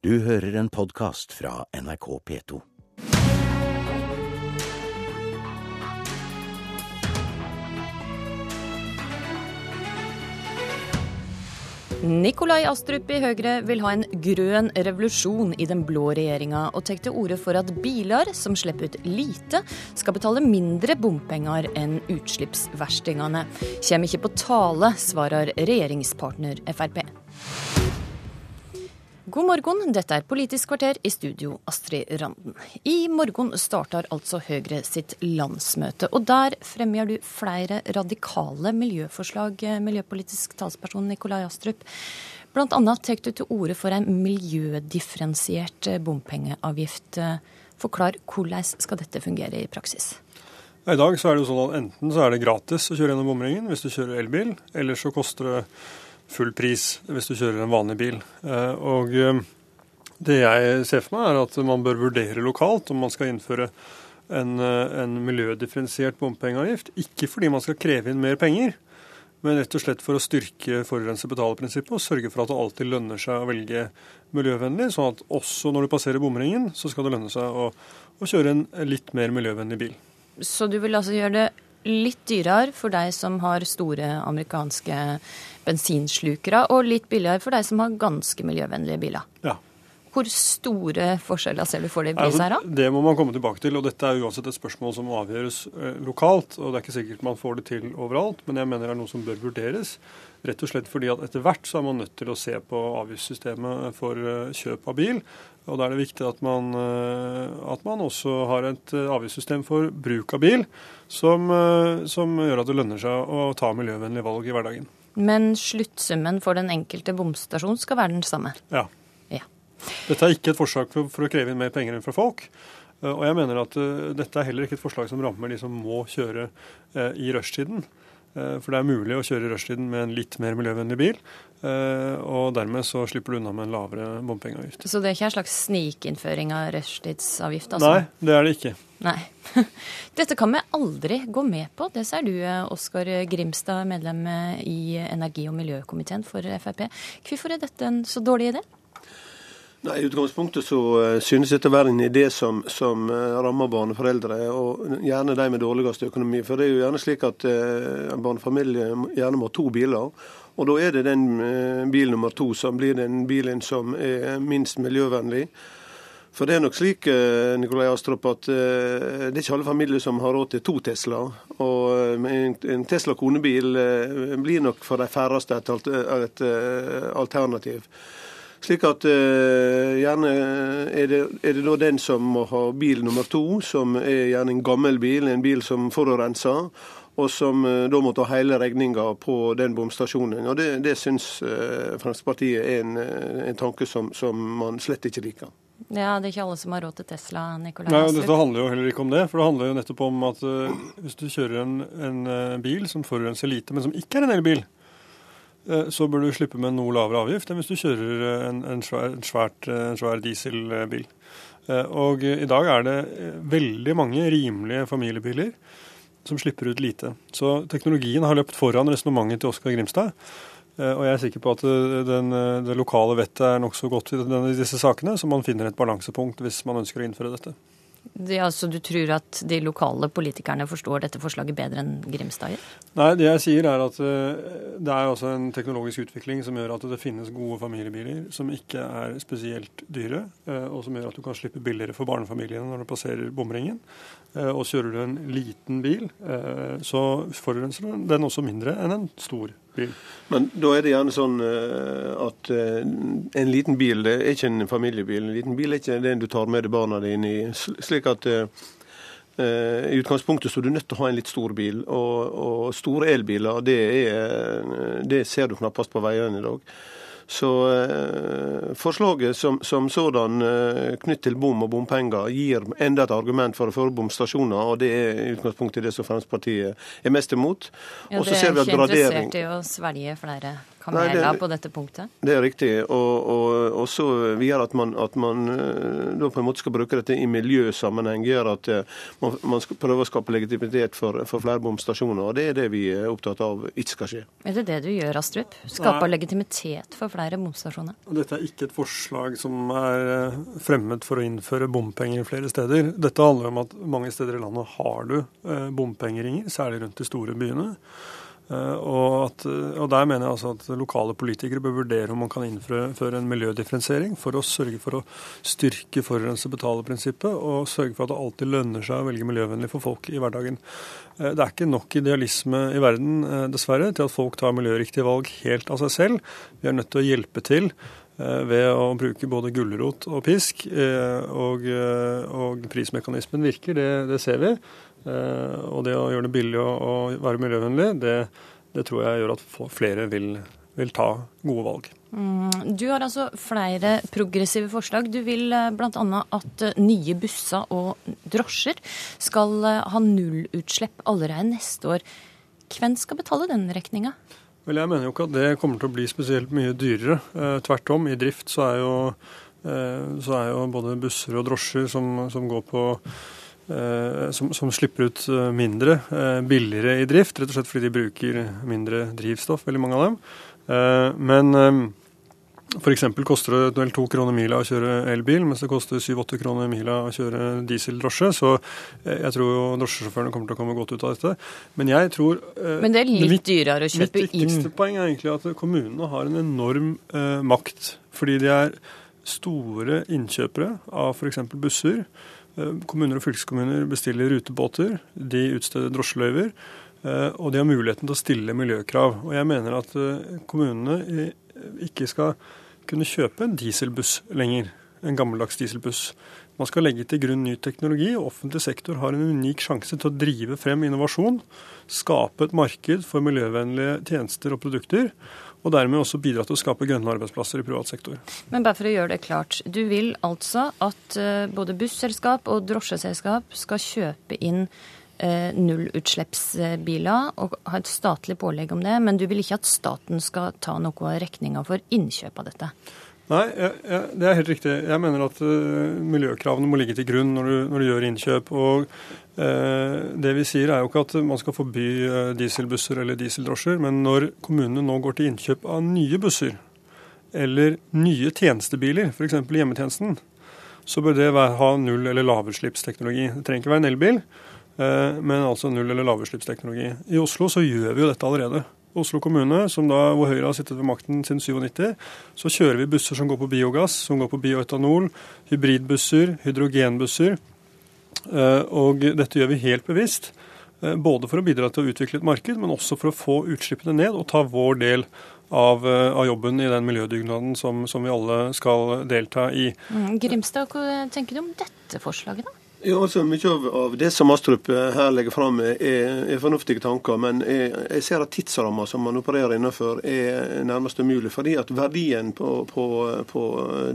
Du hører en podkast fra NRK P2. Nikolai Astrup i Høyre vil ha en grønn revolusjon i den blå regjeringa, og tar til orde for at biler som slipper ut lite, skal betale mindre bompenger enn utslippsverstingene. Kjem ikke på tale, svarer regjeringspartner Frp. God morgen, dette er Politisk kvarter i studio, Astrid Randen. I morgen starter altså Høyre sitt landsmøte, og der fremmer du flere radikale miljøforslag, miljøpolitisk talsperson Nikolai Astrup. Blant annet tar du til orde for en miljødifferensiert bompengeavgift. Forklar, hvordan skal dette fungere i praksis? I dag så er det jo sånn at enten så er det gratis å kjøre gjennom bomringen hvis du kjører elbil, eller så koster det full pris hvis du kjører en vanlig bil. Eh, og eh, det jeg ser for meg, er at man bør vurdere lokalt om man skal innføre en, eh, en miljødifferensiert bompengeavgift. Ikke fordi man skal kreve inn mer penger, men rett og slett for å styrke forurenser-betaler-prinsippet og sørge for at det alltid lønner seg å velge miljøvennlig, sånn at også når du passerer bomringen, så skal det lønne seg å, å kjøre en litt mer miljøvennlig bil. Så du vil altså gjøre det litt dyrere for de som har store amerikanske bensinslukere, og litt billigere for de som har ganske miljøvennlige biler. Ja. Hvor store forskjeller ser du for deg i pris her, da? Altså, det må man komme tilbake til. og Dette er uansett et spørsmål som avgjøres eh, lokalt. og Det er ikke sikkert man får det til overalt, men jeg mener det er noe som bør vurderes. Rett og slett fordi at etter hvert så er man nødt til å se på avgiftssystemet for eh, kjøp av bil. Og da er det viktig at man, eh, at man også har et avgiftssystem for bruk av bil som, som gjør at det lønner seg å ta miljøvennlige valg i hverdagen. Men sluttsummen for den enkelte bomstasjon skal være den samme? Ja. ja. Dette er ikke et forslag for, for å kreve inn mer penger enn fra folk. Eh, og jeg mener at dette er heller ikke et forslag som rammer de som må kjøre i rushtiden. Uh, for det er mulig å kjøre i rushtiden med en litt mer miljøvennlig bil. Og dermed så slipper du unna med en lavere bompengeavgift. Så det er ikke en slags snikinnføring av rushtidsavgift? Altså? Nei, det er det ikke. Nei. Dette kan vi aldri gå med på. Det sier du, Oskar Grimstad, medlem i energi- og miljøkomiteen for Frp. Hvorfor er dette en så dårlig idé? Nei, I utgangspunktet så uh, synes dette å være en idé som, som uh, rammer barneforeldre, og gjerne de med dårligst økonomi. For det er jo gjerne slik at en barnefamilie gjerne må ha to biler. Og da er det den bil nummer to som blir den bilen som er minst miljøvennlig. For det er nok slik Nikolai Astrup, at det er ikke alle familier som har råd til to Tesla. Og en Tesla konebil blir nok for de færreste et alternativ. Slik at uh, gjerne er det, er det, da den som må ha bil nummer to, som er gjerne en gammel bil, en bil som forurenser, og som uh, da må ta hele regninga på den bomstasjonen. Og Det, det syns uh, Fremskrittspartiet er en, en tanke som, som, man slett ikke liker. Ja, Det er ikke alle som har råd til Tesla, Nikolai Nei, Dette handler jo heller ikke om det. For det handler jo nettopp om at hvis du kjører en, en bil som forurenser lite, men som ikke er en elbil, Eh, så bør du slippe med noe lavere avgift enn hvis du kjører eh, en, en, svær, en, svært, eh, en svær, dieselbil. Og i dag er det veldig mange rimelige familiebiler som slipper ut lite. Så teknologien har løpt foran resonnementet til Oskar Grimstad. Og jeg er sikker på at den, det lokale vettet er nokså godt i disse sakene, så man finner et balansepunkt hvis man ønsker å innføre dette. Det, altså, du tror at de lokale politikerne forstår dette forslaget bedre enn Grimstad gjør? Nei, det jeg sier er at uh, det er også en teknologisk utvikling som gjør at det finnes gode familiebiler som ikke er spesielt dyre, uh, og som gjør at du kan slippe billigere for barnefamiliene når du passerer bomringen. Uh, og kjører du en liten bil, så forurenser den også mindre enn en stor bil. Men da er det gjerne sånn at en liten bil det er ikke en familiebil. En liten bil er ikke den du tar med deg barna dine i. slik at i utgangspunktet så er du nødt til å ha en litt stor bil, og, og store elbiler det, er, det ser du knappast på veiene i dag. Så eh, forslaget som, som sådan eh, knytt til bom og bompenger gir enda et argument for å føre bomstasjoner, og det er i utgangspunktet det som Fremskrittspartiet er mest imot. Ja, Dere er ikke interessert i å svelge flere kamela på dette punktet? Det er riktig. Og, og, og så videre at man, at man eh, da på en måte skal bruke dette i miljøsammenheng, gjør at eh, man, man skal prøve å skape legitimitet for, for flere bomstasjoner. og Det er det vi er opptatt av ikke skal skje. Er det det du gjør, Astrup? Skape legitimitet for flere bomstasjoner? Dette er ikke et forslag som er eh, fremmet for å innføre bompenger flere steder. Dette handler om at mange steder i landet har du bompengeringer, særlig rundt de store byene. Eh, og, at, og, Der mener jeg altså at lokale politikere bør vurdere om man kan innføre en miljødifferensiering for å sørge for å styrke forurenser-betaler-prinsippet og sørge for at det alltid lønner seg å velge miljøvennlig for folk i hverdagen. Eh, det er ikke nok idealisme i verden, eh, dessverre, til at folk tar miljøriktige valg helt av seg selv. Vi er nødt til å hjelpe til ved å bruke både gulrot og pisk. Og, og prismekanismen virker, det, det ser vi. Eh, og det å gjøre det billig å være miljøvennlig, det, det, tror jeg gjør at flere vil, vil ta gode valg. Mm, du har altså flere progressive forslag. Du vil eh, bl.a. at eh, nye busser og drosjer skal ha nullutslipp allerede neste år. Hvem skal betale den regninga? Vel, Jeg mener jo ikke at det kommer til å bli spesielt mye dyrere. Eh, tvert om. I drift så er jo, eh, så er jo både busser og drosjer som, som går på som, som, slipper ut eh, mindre, eh, billigere i drift, rett og slett fordi de bruker mindre drivstoff, veldig mange av dem. Men f.eks. koster det vel to kroner mila å kjøre elbil, mens det koster syv-åtte kroner mila å kjøre dieseldrosje. Så jeg tror jo drosjesjåførene kommer til å komme godt ut av dette. Men jeg tror Men det er litt mitt, dyrere å kjøpe inn? Mitt viktigste poeng er egentlig at kommunene har en enorm eh, makt. Fordi de er store innkjøpere av f.eks. busser. Eh, kommuner og fylkeskommuner bestiller rutebåter, de utsteder drosjeløyver, eh, og de har muligheten til å stille miljøkrav. Og jeg mener at eh, kommunene ikke skal kunne kjøpe en dieselbuss lenger, en gammeldags dieselbuss. Man skal legge til grunn ny teknologi, og offentlig sektor har en unik sjanse til å drive frem innovasjon, skape et marked for miljøvennlige tjenester og produkter og dermed også bidra til å skape grønne arbeidsplasser i privat sektor. Men bare for å gjøre det klart, du vil altså at eh, både busselskap og drosjeselskap skal kjøpe inn eh, nullutslippsbiler og ha et statlig pålegg om det, men du vil ikke at staten skal ta noe av regninga for innkjøp av dette? Nei, jeg, jeg, det er helt riktig. Jeg mener at uh, miljøkravene må ligge til grunn når du, når du gjør innkjøp. og uh, Det vi sier er jo ikke at man skal forby uh, dieselbusser eller dieseldrosjer, men når kommunene nå går til innkjøp av nye busser eller nye tjenestebiler, f.eks. hjemmetjenesten, så bør det være, ha null- eller lavutslippsteknologi. Det trenger ikke være en elbil, men altså null- eller lavutslippsteknologi. I Oslo så gjør vi jo dette allerede. Oslo kommune, da, hvor Høyre har sittet ved makten siden 97, så kjører vi busser som går på biogass, som går på bioetanol, hybridbusser, hydrogenbusser. Eh, og dette gjør vi helt bevisst. Eh, både for å bidra til å utvikle et marked, men også for å få utslippene ned og ta vår del av, eh, av jobben i den miljødugnaden som, som, vi alle skal delta i. Mm, Grimstad, hva tenker du om dette forslaget, da? Ja, altså Mye av, av det som Astrup eh, her legger fram, er, er, fornuftige tanker. Men jeg, jeg ser at tidsramma som man opererer innenfor, er nærmest umulig. Fordi at verdien på, på, på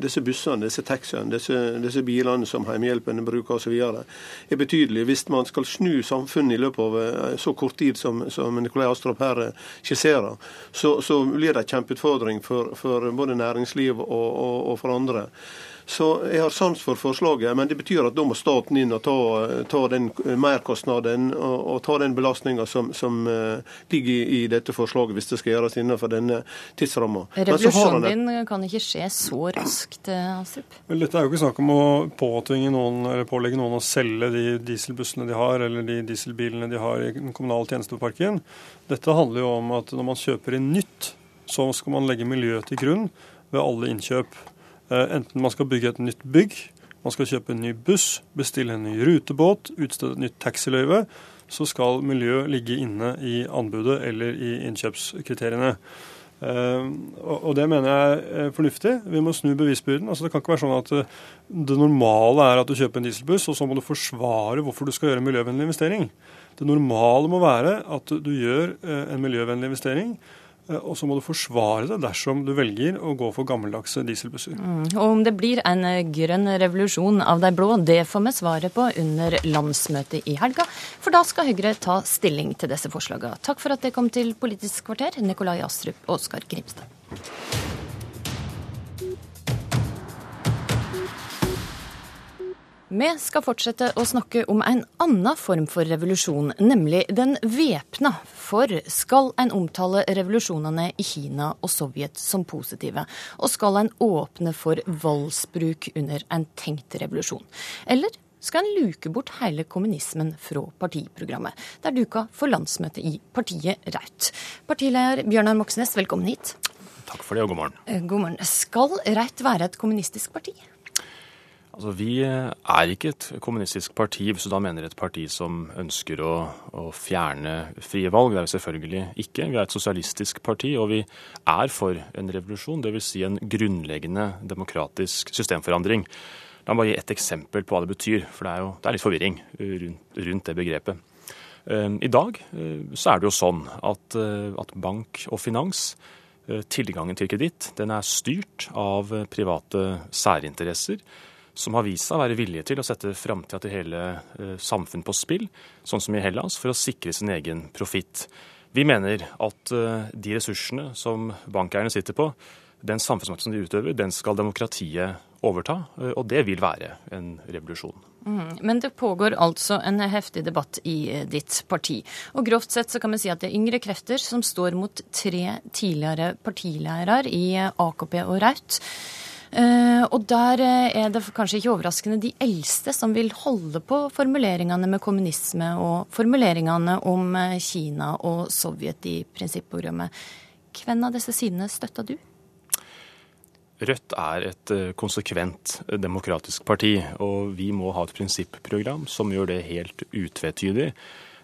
disse bussene, disse taxiene, disse, disse, bilene som Hjemmehjelpen bruker osv., er betydelig. Hvis man skal snu samfunnet i løpet av eh, så kort tid som, som Nikolai Astrup her eh, skisserer, så, så blir det en kjempeutfordring for, for både næringsliv og, og, og for andre. Så jeg har sans for forslaget, men det betyr at da må staten inn og ta, ta den merkostnaden og, og, ta den belastninga som, som uh, ligger i, i, dette forslaget, hvis det skal gjøres innenfor denne tidsramma. Revolusjonen din kan ikke skje så raskt, eh, Astrup? Vel, dette er jo ikke snakk om å påtvinge noen, eller pålegge noen å selge de dieselbussene de har, eller de dieselbilene de har i den kommunale tjenesteparken. Dette handler jo om at når man kjøper inn nytt, så skal man legge miljøet til grunn ved alle innkjøp. Eh, enten man skal bygge et nytt bygg, man skal kjøpe en ny buss, bestille en ny rutebåt, utstede et nytt taxiløyve, så skal miljø ligge inne i anbudet eller i innkjøpskriteriene. Eh, og det mener jeg er fornuftig. Vi må snu bevisbyrden. Altså det kan ikke være sånn at eh, det normale er at du kjøper en dieselbuss, og så må du forsvare hvorfor du skal gjøre en miljøvennlig investering. Det normale må være at du gjør en miljøvennlig investering Eh, og så må du forsvare det dersom du velger å gå for gammeldagse dieselbusser. Mm. Og om det blir en grønn revolusjon av de blå, det får vi svaret på under landsmøtet i helga. For da skal Høyre ta stilling til disse forslagene. Takk for at det kom til Politisk kvarter, Nikolai Astrup og Oskar Grimstad. Vi skal fortsette å snakke om en annen form for revolusjon, nemlig den væpna. For skal en omtale revolusjonene i Kina og Sovjet som positive? Og skal en åpne for voldsbruk under en tenkt revolusjon? Eller skal en luke bort hele kommunismen fra partiprogrammet? Det er duka for landsmøtet i partiet Raut. Partileder Bjørnar Moxnes, velkommen hit. Takk for det, og god morgen. Eh, god morgen. Skal Raut være et kommunistisk parti? Altså, Vi er ikke et kommunistisk parti, hvis du da mener et parti som ønsker å, å, fjerne frie valg. Det er vi selvfølgelig ikke. Vi er et sosialistisk parti, og vi er for en revolusjon. Dvs. Si en grunnleggende demokratisk systemforandring. La meg bare gi et eksempel på hva det betyr, for det er jo det er litt forvirring rundt, rundt det begrepet. Eh, I dag eh, så er det jo sånn at, eh, at bank og finans Tilgangen til kreditt den er styrt av private særinteresser som har vist seg å være villige til å sette framtida til hele eh, samfunn på spill, sånn som i Hellas, for å sikre sin egen profitt. Vi mener at eh, de ressursene som bankeierne sitter på, den samfunnsmakten de utøver, den skal demokratiet overta, eh, og det vil være en revolusjon. Mm, men det pågår altså en heftig debatt i ditt parti. Og grovt sett så kan vi si at det er yngre krefter som står mot tre tidligere partileirer i AKP og Raut. Eh, og der eh, er det kanskje ikke overraskende de eldste som vil holde på formuleringene med kommunisme og formuleringene om eh, Kina og Sovjet i prinsipprogrammet. Hvem av disse sidene støtter du? Rødt er et konsekvent demokratisk parti, og vi må ha et prinsipprogram som gjør det helt utvetydig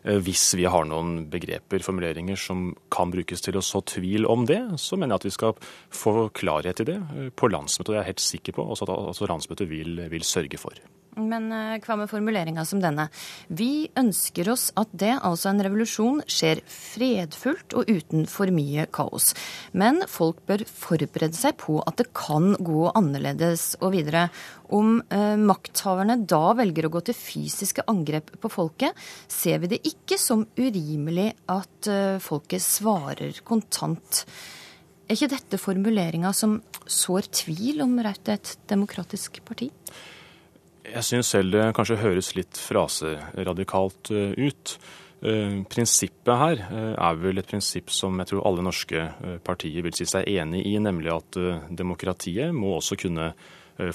hvis vi har noen begreper, formuleringer, som kan brukes til å så tvil om det, så mener jeg at vi skal få klarhet i det eh, på landsmøtet. Og jeg er helt sikker på at altså landsmøtet vil, vil sørge for. Men eh, hva med formuleringa som denne? Vi ønsker oss at det, altså en revolusjon, skjer fredfullt og uten for mye kaos. Men folk bør forberede seg på at det kan gå annerledes og videre. Om eh, makthaverne da velger å gå til fysiske angrep på folket, ser vi det ikke som urimelig at eh, folket svarer kontant. Er ikke dette formuleringa som sår tvil om Raut er et demokratisk parti? Jeg syns selv det kanskje høres litt fraseradikalt eh, ut. Eh, prinsippet her eh, er vel et prinsipp som jeg tror alle norske partier vil si seg enig i, nemlig at demokratiet må også kunne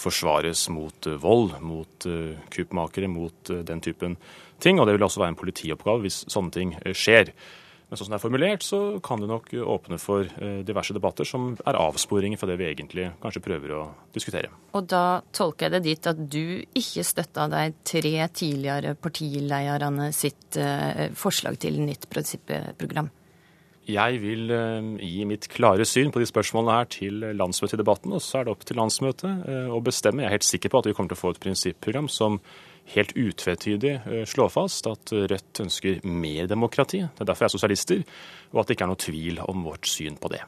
forsvares mot vold, mot kuppmakere, mot den typen ting. Og det vil også være en politioppgave hvis sånne ting skjer. Men sånn som det er formulert, så kan det nok åpne for eh, diverse debatter som er avsporinger fra det vi egentlig kanskje prøver å diskutere. Og da tolker jeg det dit at du ikke støtta de tre tidligere partilederne sitt eh, forslag til nytt prinsipprogram? Jeg vil eh, gi mitt klare syn på de spørsmålene her til landsmøtet i debatten, og så er det opp til landsmøtet å bestemme. Jeg er helt sikker på at vi kommer til å få et prinsipprogram som helt utvetydig eh, slå fast at Rødt ønsker mer demokrati. Det er derfor jeg er sosialister, og at det ikke er noe tvil om vårt syn på det.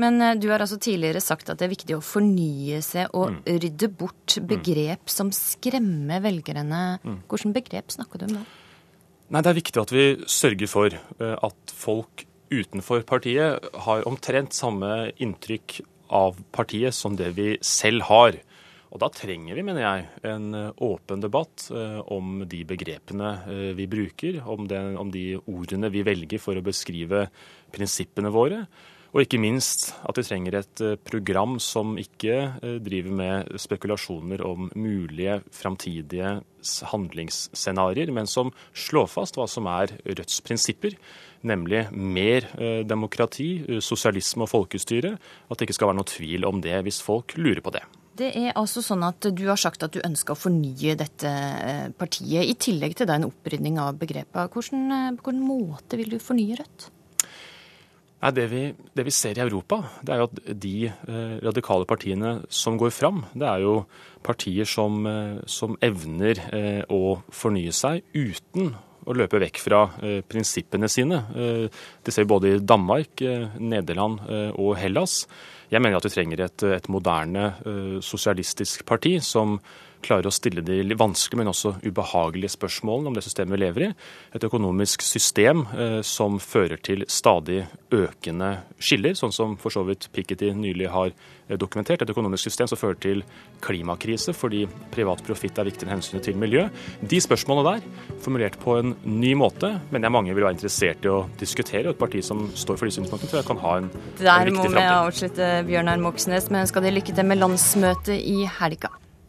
Men eh, du har altså tidligere sagt at det er viktig å fornye seg og mm. rydde bort mm. begrep som skremmer velgerne. Mm. Hvilke begrep snakker du om da? Nei, Det er viktig at vi sørger for eh, at folk utenfor partiet har omtrent samme inntrykk av partiet som det vi selv har. Og da trenger vi, mener jeg, en eh, åpen debatt eh, om de begrepene eh, vi bruker, om, den, om, de ordene vi velger for å beskrive prinsippene våre. Og ikke minst at vi trenger et program som ikke driver med spekulasjoner om mulige framtidige handlingsscenarioer, men som slår fast hva som er Rødts prinsipper, nemlig mer demokrati, sosialisme og folkestyre. At det ikke skal være noe tvil om det hvis folk lurer på det. Det er altså sånn at Du har sagt at du ønsker å fornye dette eh, partiet, i tillegg til en opprydning av begrepene. Hvordan, eh, på hvilken måte vil du fornye Rødt? Nei, det, vi, det vi, ser i Europa, det er jo at de eh, radikale partiene som går fram, det er jo partier som, eh, som evner eh, å fornye seg uten å løpe vekk fra prinsippene sine. Det ser vi både i Danmark, Nederland og Hellas. Jeg mener at vi trenger et, et moderne sosialistisk parti som klarer å stille de vanskelige, men også ubehagelige spørsmålene om det systemet vi lever i. Et økonomisk system eh, som fører til stadig økende skiller, sånn som for så vidt Piketty nylig har eh, dokumentert. Et økonomisk system som fører til klimakrise fordi privat profitt er viktigere enn hensynet til miljø. De spørsmålene der, formulert på en ny måte, mener jeg mange vil være interessert i å diskutere. Og et parti som står for de synspunktene, tror jeg kan ha en, en viktig framtid. Der må vi avslutte, Bjørnar Moxnes, men ønsker deg lykke til med landsmøtet i helga.